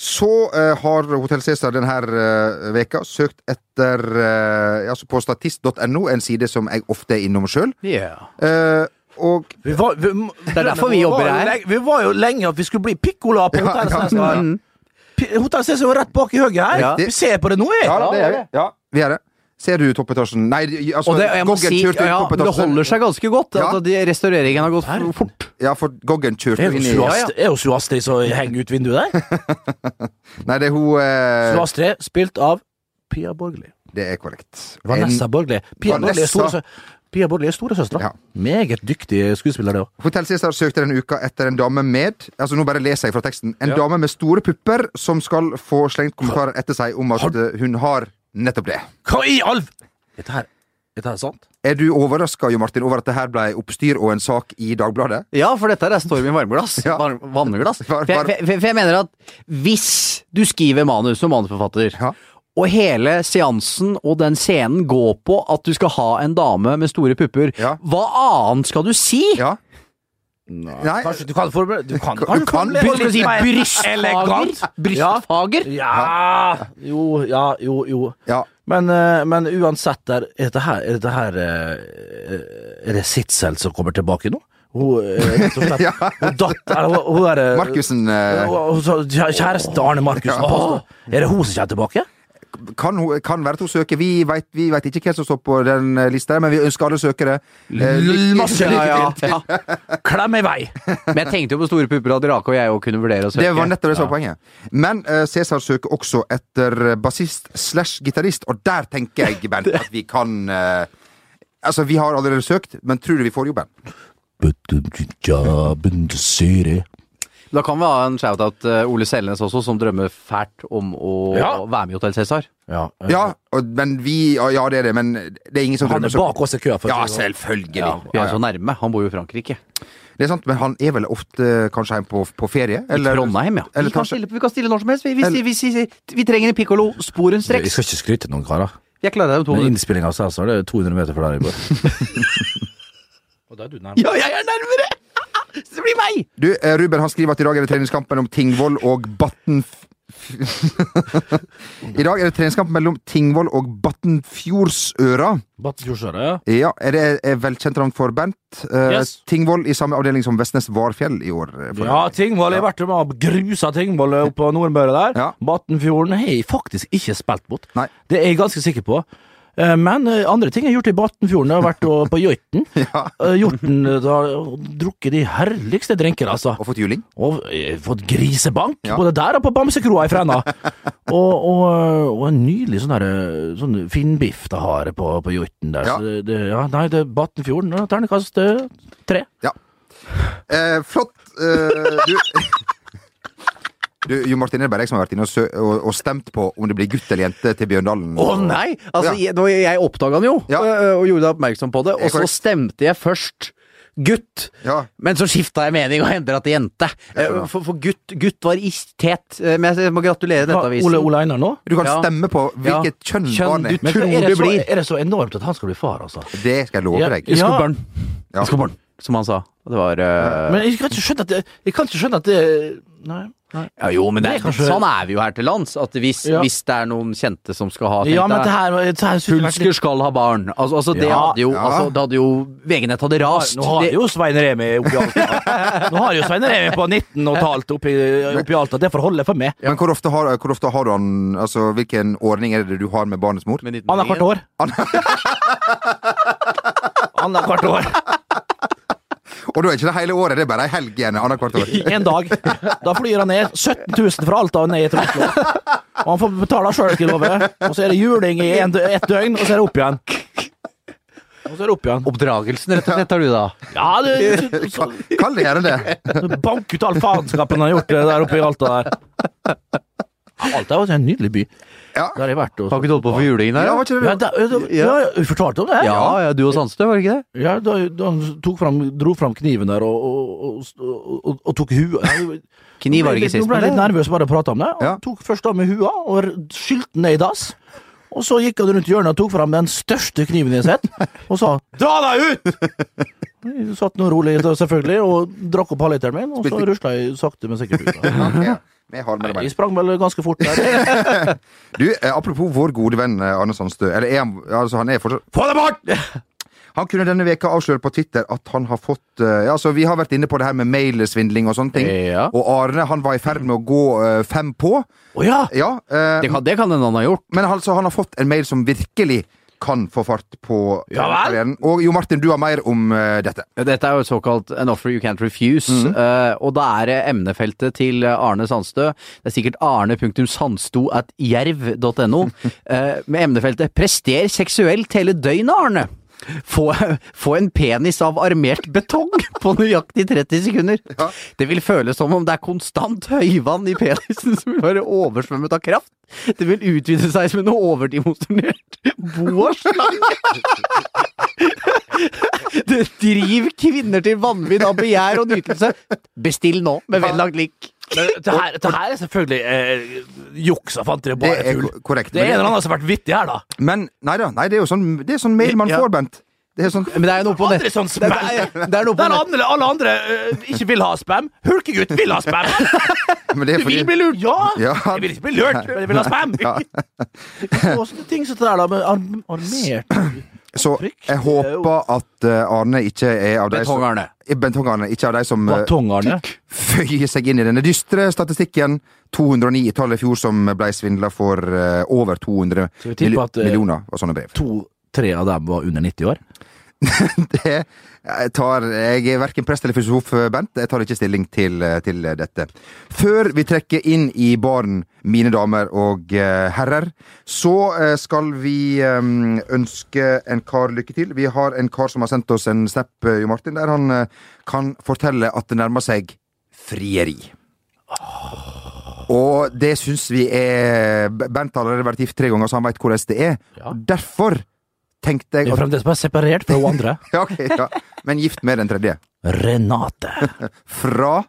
så eh, har Hotell Cæsar denne uh, veka søkt etter eh, altså på statist.no, en side som jeg ofte er innom sjøl. Yeah. og Vi var, vi, Det er derfor vi jobber her. Vi var jo lenge at vi skulle bli Piccola på Hotell ja, ja. Hotell Cæsar er jo rett bak i høyet her. Ja. Vi ser på det nå, vi. Ja, det gjør vi. Ja, vi gjør det. Ser du toppetasjen? Nei, altså det, Goggen si, kjørte ja, men det holder seg ganske godt. Ja. At de, restaureringen har gått Her? fort. Ja, for Goggen kjørte er inn i Det ja, er jo Suastri Astrid som henger ut vinduet der. Nei, det er hun eh, Sue Astrid, spilt av Pia Borgli. Det er korrekt. Vanessa Borgli. Pia Vanessa. Borgli er storesø- Pia Borgli er storesøstera. Ja. Meget dyktig skuespiller, det òg. Hotell Cæsar søkte denne uka etter en dame med Altså Nå bare leser jeg fra teksten. En dame med store pupper som skal få slengt kommentarer etter seg om at Har- hun har nettopp det. Hva i all Dette her Dette her er sant? Er du overraska Jo Martin, over at det her ble oppstyr og en sak i Dagbladet? Ja, for dette er storm i varmeglass. Ja. Varm, vanneglass. For, For for, for jeg mener at hvis du skriver manus som manusforfatter, Ja. Og hele seansen og den scenen går på at du skal ha en dame med store pupper, Ja. hva annet skal du si? Ja? Nei. Kanskje du kan forberede Du kan Du kan Skal du si brystfager? Brystfager? Ja Jo, ja, jo, jo. Ja. Men, eh, men uansett, der, er dette her, er dette her eh, Er det Sitzel som kommer tilbake nå? Hun, eh, rett og slett, hun datt, hun, hun er, Markussen Kjæresten til Arne Markussen. Ja. Er det hun som kommer tilbake? Kan, kan være at hun søker. Vi veit vet ikke hvem som står på den eh, lista, men vi ønsker alle søkere. Eh, Masse lykke Ja, til. ja, ja. Klem i vei! Men jeg tenkte jo på store pupper at Rake og jeg òg kunne vurdere å søke. Det var nettopp det som var poenget. Men uh, Cæsar søker også etter bassist slash gitarist, og der tenker jeg, Bent, at vi kan uh, Altså, vi har allerede søkt, men tror du vi får jobben? But the job in the city Da kan vi ha en shout-out til Ole Selnes også, som drømmer fælt om å Ja. være med i Hotell Cæsar. Ja, eh, Ja, og, men vi Ja, det er det, men det er ingen som Han er bak oss i køa. Ja, sånn. selvfølgelig. Ja, vi er så nærme. Han bor jo i Frankrike. Det er sant, men han er vel ofte kanskje hjemme på, på ferie? I Trondheim, ja. eller vi, kan kanskje- stille, vi kan stille når som helst. Vi, vi, Eller- vi, vi, vi trenger en pikkolo Vi skal ikke skryte noen karer. Jeg klarer det Men innspillinga av Cæsar, det er 200 meter fra der jeg bor. Og da er du nærmere. Ja, jeg er nærmere! Så det blir meg! Du, eh, Ruben han skriver at i dag er det treningskampen om Tingvoll og Batten... I dag er det treningskamp mellom Tingvoll og Battenfjordsøra. Battenfjordsøra, ja. Ja, er det er velkjent navn for Bernt? Uh, Yes. Tingvoll i samme avdeling som Vestnes Varfjell i år. eh, Ja, Tingvoll. Jeg har vært med og grusa Tingvoll oppe på Nordmøre der. Ja. Battenfjorden har jeg faktisk ikke spilt mot. Nei. Det er jeg ganske sikker på. Eh, Men eh, andre ting jeg har gjort i Batnfjorden, jeg har vært på joiten. Ja. Eh, Hjorten og drukket de herligste drinker, altså. Og fått juling? Og fått grisebank, Ja. både der og på Bamsekroa i Fræna. og, og, og en nydelig sånn der, sånn finnbiff det har på, på joiten der. Ja. Så det, det, ja, nei, det er Batnfjorden. Ternekast tre. Ja. Eh, flott. Eh, du Du, Jo Martin, er det bare jeg som har vært inne og, sø og, og stemt på om det blir gutt eller jente til Bjørndalen? Å nei! Altså, Ja. jeg, nå- jeg oppdaga den jo, Ja. øh, og gjorde deg oppmerksom på det. Og så stemte jeg først gutt. Ja. Men så skifta jeg mening og endra til jente. Eh, For, for gutt, gutt var i tet. Eh, Men jeg må gratulere Nettavisen. Ole, Ole Einar nå? Du kan Ja. stemme på hvilket kjønn, Kjønn barnet du. Men tror er, så, blir. er det så enormt at han skal bli far, altså? Det skal jeg love Ja. deg. Ja. Skobber'n. Ja. Skobber'n, som han sa. Det var uh... Men jeg kan ikke skjønne at det, jeg kan ikke skjønne at det Nei. nei. ja, Jo, men det, Det er kanskje- sånn er vi jo her til lands. At hvis, Ja. hvis det er noen kjente som skal ha tenkt Ja, men det her, det her Hulsker skal ha barn. Altså, altså det Ja, hadde jo, ja. altså, det hadde jo VG-nett hadde rast. Nå har Det- jo Svein Remi oppi Alta Nå har jo Svein Remi på 19 og et halvt oppi, oppi Alta. Det får holde for meg. Men hvor ofte, har, hvor ofte har du han Altså, hvilken ordning er det du har med barnets mor? med 19 Annethvert år. Annethvert år. Og da er ikke det hele året, det er bare ei helg igjen annethvert år. En dag. Da flyr han ned 17 000 fra Alta og ned til Oslo. Og han får betale sjøl, skal jeg love. Og så er det juling i en, ett døgn, og så er det opp igjen. Og så er det opp igjen. Oppdragelsen, rett og slett, har du da. Ja, det, så, Kall det gjerne det. Bank ut all faenskapen han har gjort der oppe i Alta der. Alta er jo en nydelig by. Ja. Der har jeg vært. også. Har ikke du holdt på for julingen her? Ja, var ikke det ja, da, da, ja, vi fortalte om det. Ja, ja, du og Sandstø, var det ikke det? Ja, da, da han tok fram, dro fram kniven der og, og, og, og, tok huet. Kniv var ikke ikke Nå sist, ble jeg litt nervøs bare å prate om det. Han Ja. tok først av med hua og skylte den ned i dass. Og så gikk han rundt hjørnet og tok fram den største kniven jeg har sett, og sa 'dra deg ut'! Jeg satt nå rolig, selvfølgelig, og drakk opp halvliteren min, og så rusla jeg sakte, men sikkert ut. da. Vi har med Nei, Jeg sprang vel ganske fort der. Du, eh, apropos vår gode venn eh, Arne Sandstø. Eller er han Altså, han er fortsatt Få deg bort! Han kunne denne veka avsløre på Twitter at han har fått eh, ja, altså Vi har vært inne på det her med mailsvindling og sånne ting. Ja. Og Arne han var i ferd med å gå uh, fem på. Å ja! Ja, uh, Det kan, det kan en annen ha gjort. Men altså, han har fått en mail som virkelig kan få fart på Ja karrieren. Og Jo Martin, du har mer om uh, dette. Dette er jo såkalt an offer you can't refuse, eh, og da er det emnefeltet til Arne Sandstø. Det er sikkert arne.sandsto at jerv.no, eh, med emnefeltet 'Prester seksuelt hele døgnet, Arne'. Få, få en penis av armert betong på nøyaktig 30 sekunder. Det vil føles som om det er konstant høyvann i penisen som vil være oversvømmet av kraft. Det vil utvide seg som en overdimensjonert boaslange. Det driver kvinner til vanvidd av begjær og nytelse. Bestill nå, med vennlagt lik. Men det her, det her er selvfølgelig eh, juks og fanteri. Det Bare er tull. korrekt. Det er en eller annen som har vært vittig her, da. Men nei da, nei, det er jo sånn, det er sånn mail man Ja. får, Bent. Det er sånn Men det er noe på nett. Sånn Det er, det er noe på Der nett. alle, alle andre uh, ikke vil ha spam. Hulkegutt vil ha spam! Men det er Du vil bli lurt! Ja! Ja. Jeg vil ikke bli lurt, men jeg vil ha spam! Ja. er sånne ting som det der, da, med arm, armert Så jeg håper at eh, Arne ikke er av de som Betong-Arne. Eh, ikke av de som eh, føyer seg inn i denne dystre statistikken. 209 i tallet i fjor som ble svindla for over 200 Så vi tipper mil at, eh, millioner av sånne brev. To-tre av dem var under 90 år. Det tar Jeg er verken prest eller filosof, Bent. Jeg tar ikke stilling til, eh, til dette. Før vi trekker inn i baren, mine damer og eh, herrer, så eh, skal vi eh, ønske en kar lykke til. Vi har en kar som har sendt oss en snap, eh, Jo Martin, der han eh, kan fortelle at det nærmer seg frieri. Og det syns vi er Bent har allerede vært gift tre ganger, så han veit hvordan det er. Ja. Og deg Vi er fremdeles bare separert fra hun andre. ja, ok, ja. Men gift med den tredje. Renate Fra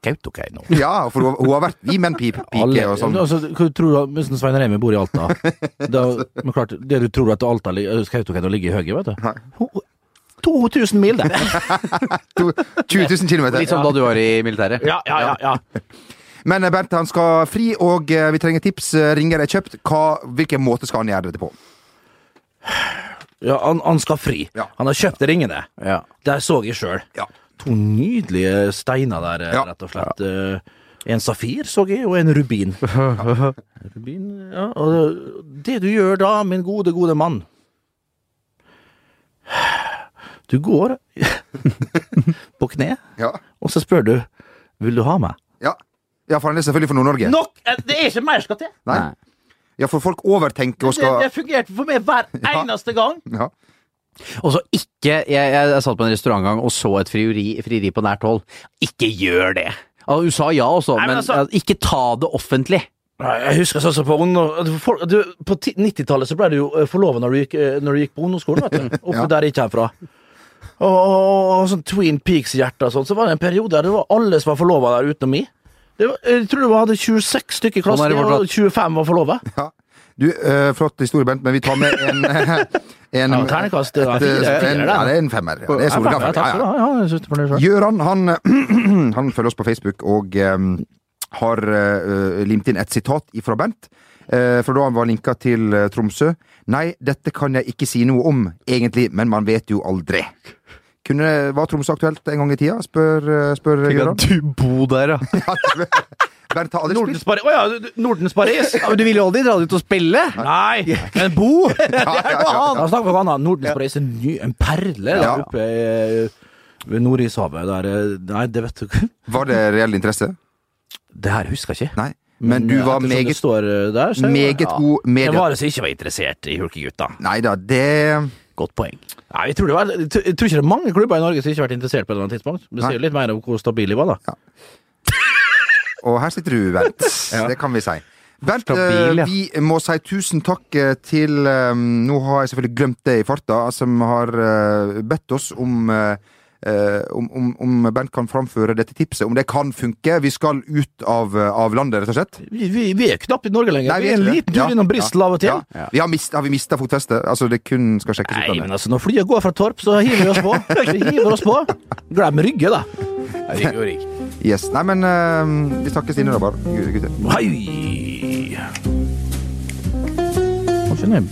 Kautokeino. Ja, for hun, hun har vært vi menn pike Alle, og sånn. altså, hva tror du hvis Svein Remi bor i Alta? Da, men klart, det du tror at Alta Kautokeino ligger i høyre, vet du. Nei. 2000 mil, det! To- 20 000 km. Litt som da du var i militæret. Ja, ja, ja. ja. Men Bernt han skal fri, og eh, vi trenger tips. Eh, Ringer er kjøpt. Hva, hvilken måte skal han gjøre dette på? Ja han, han skal fri. Ja. Han har kjøpt ringene. Ja. Der så jeg sjøl. Ja. To nydelige steiner der, eh, Ja. rett og slett. Eh, En safir så jeg, og en rubin. Ja. Rubin, ja. Og det du gjør da, min gode, gode mann Du går på kne, Ja. og så spør du Vil du ha meg? Ja, ja for han er selvfølgelig fra Nord-Norge. Nok! eh, Det er ikke mer skal til! Nei. Ja, for folk overtenker og skal det fungerte for meg hver Ja. eneste gang. ja. Og så ikke jeg, jeg, jeg satt på en restaurantgang og så et frieri, frieri på nært hold. Ikke gjør det! Altså, hun sa ja også, Nei, men men, altså- eh, ikke ta det offentlig. Jeg husker sånn som på du, På 90-tallet så ble du jo forlova når, eh, når du gikk på ungdomsskolen, vet du. Oppe Ja. der jeg kommer fra. Og, og, og sånn Twin Peaks-hjerte og sånn. Så var det en periode der det var alle som var forlova der utenom meg. Det var, jeg tror vi hadde 26 stykker i klassen, og 25 var forlova. ja. Du, eh, flott historie, Bent, men vi tar med en, en Ja, terningkast, det er et, fire, en, ja, det er en femmer. Ja, det er soleklar. Ja. Ja, det det. Gjøran han, han følger oss på Facebook og um, har uh, limt inn et sitat fra Bent. Uh, fra da han var linka til eh, Tromsø. Nei, dette kan jeg ikke si noe om, egentlig, men man vet jo aldri. Kunne, var Tromsø aktuelt en gang i tida, spør, eh, spør Gjøran. du bo der, ja. Bernt har aldri Nordens spilt. Å ja, Nordens Paris! ja men du ville jo aldri dra dit og spille! Nei, men bo! Ja, ja, ja. Ja, snakk om noe annet. Nordens Paris er en, ny, en perle der Ja. oppe i, ved Nordishavet. Der, eh, nei, det vet du ikke. Var det reell interesse? Det her husker jeg ikke. Nei. Men du var meget, eh, der, så er det- meget ja. god Det media... var det som ikke var interessert i Hulkegutta. Nei da, det Godt poeng. Nei, jeg tror, det var, jeg tror ikke det er mange klubber i Norge som ikke har vært interessert på et eller annet tidspunkt. Det sier litt mer om hvor stabil de var, da. Og her sitter du, Bernt. Det kan vi si. Bernt, Stabil, eh, ja. vi må si tusen takk eh, til eh, Nå har jeg selvfølgelig glemt det i farta, som har bedt oss om eh, om, om, om Bernt kan framføre dette tipset, om det kan funke. Vi skal ut av, eh, av landet, rett og slett. Vi, vi, vi er knapt i Norge lenger. Nei, vi er en liten tur Ja, innom Bristol av og til. Ja. Vi har, mist, har vi mista fotfestet? Altså, det kun skal sjekkes Nei, ut. men altså, når flyet går fra Torp, så hiver vi oss på. Vi hiver oss på. Glem Rygge, da. Rygge og Rygg. Yes. Nei, men uh, vi snakkes inne da, bare, gutter. Hei! What's your name?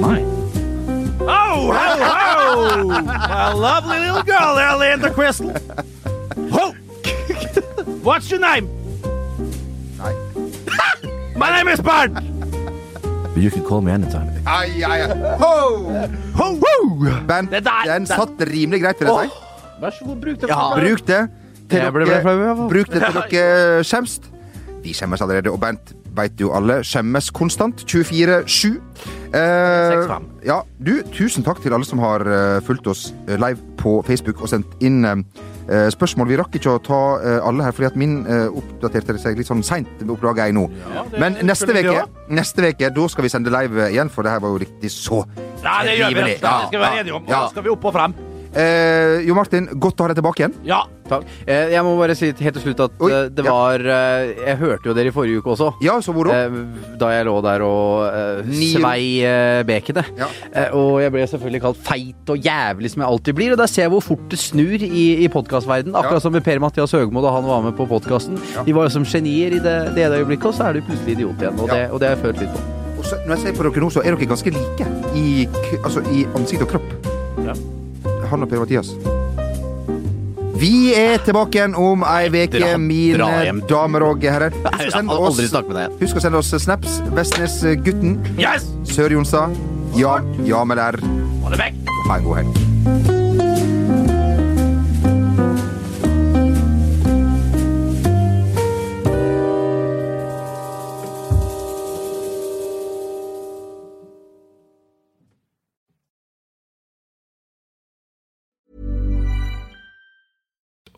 Nei. Ho, ho! My lovely little girl Linda Crystal. Ho! What's your name? Nei. My name is Bart. But You can call me anytime. Ai, ai, ai. Ho! Ho, ho! Ben, Det der- den satt rimelig greit, vil jeg si. Vær så god, bruk det. Ja. Bruk det til Jeg ble- ble dere, flau, bruk det til dere skjemst. De skjemmes allerede, og Bent, veit jo alle skjemmes konstant. 24-7. Eh, ja, du, tusen takk til alle som har eh, fulgt oss eh, live på Facebook og sendt inn eh, spørsmål. Vi rakk ikke å ta eh, alle her, fordi at min eh, oppdaterte seg litt sånn seint, oppdaga jeg nå. Men neste veke, neste veke, da skal vi sende live igjen, for det her var jo riktig så Ja, det gjør vi. Det skal vi være enige om. ja. Da skal vi opp og frem. Eh, Jo Martin, godt å ha deg tilbake igjen. Ja. Takk. Eh, Jeg må bare si helt til slutt at Oi, eh, det ja. var eh, Jeg hørte jo dere i forrige uke også. Ja, så moro. Eh, Da jeg lå der og eh, svei eh, bekenet. Ja. Eh, og jeg ble selvfølgelig kalt feit og jævlig, som jeg alltid blir. Og der ser jeg hvor fort det snur i, i podkastverdenen. Akkurat Ja. som med Per-Mathias Høgmo da han var med på podkasten. Ja. De var jo som genier i det, det ene øyeblikket, og så er du plutselig idiot igjen. Og, Ja. det, og det har jeg følt litt på. Og så, når jeg ser på dere nå, så er dere ganske like i, altså, i ansikt og kropp. Ja. Han og Per-Mathias. Vi er tilbake igjen om ei uke, mine damer og herrer. Husk å sende oss, husk å sende oss snaps. Vestnesgutten. Yes! Sør-Jonstad. Ja, ja med der. Ha en god helg.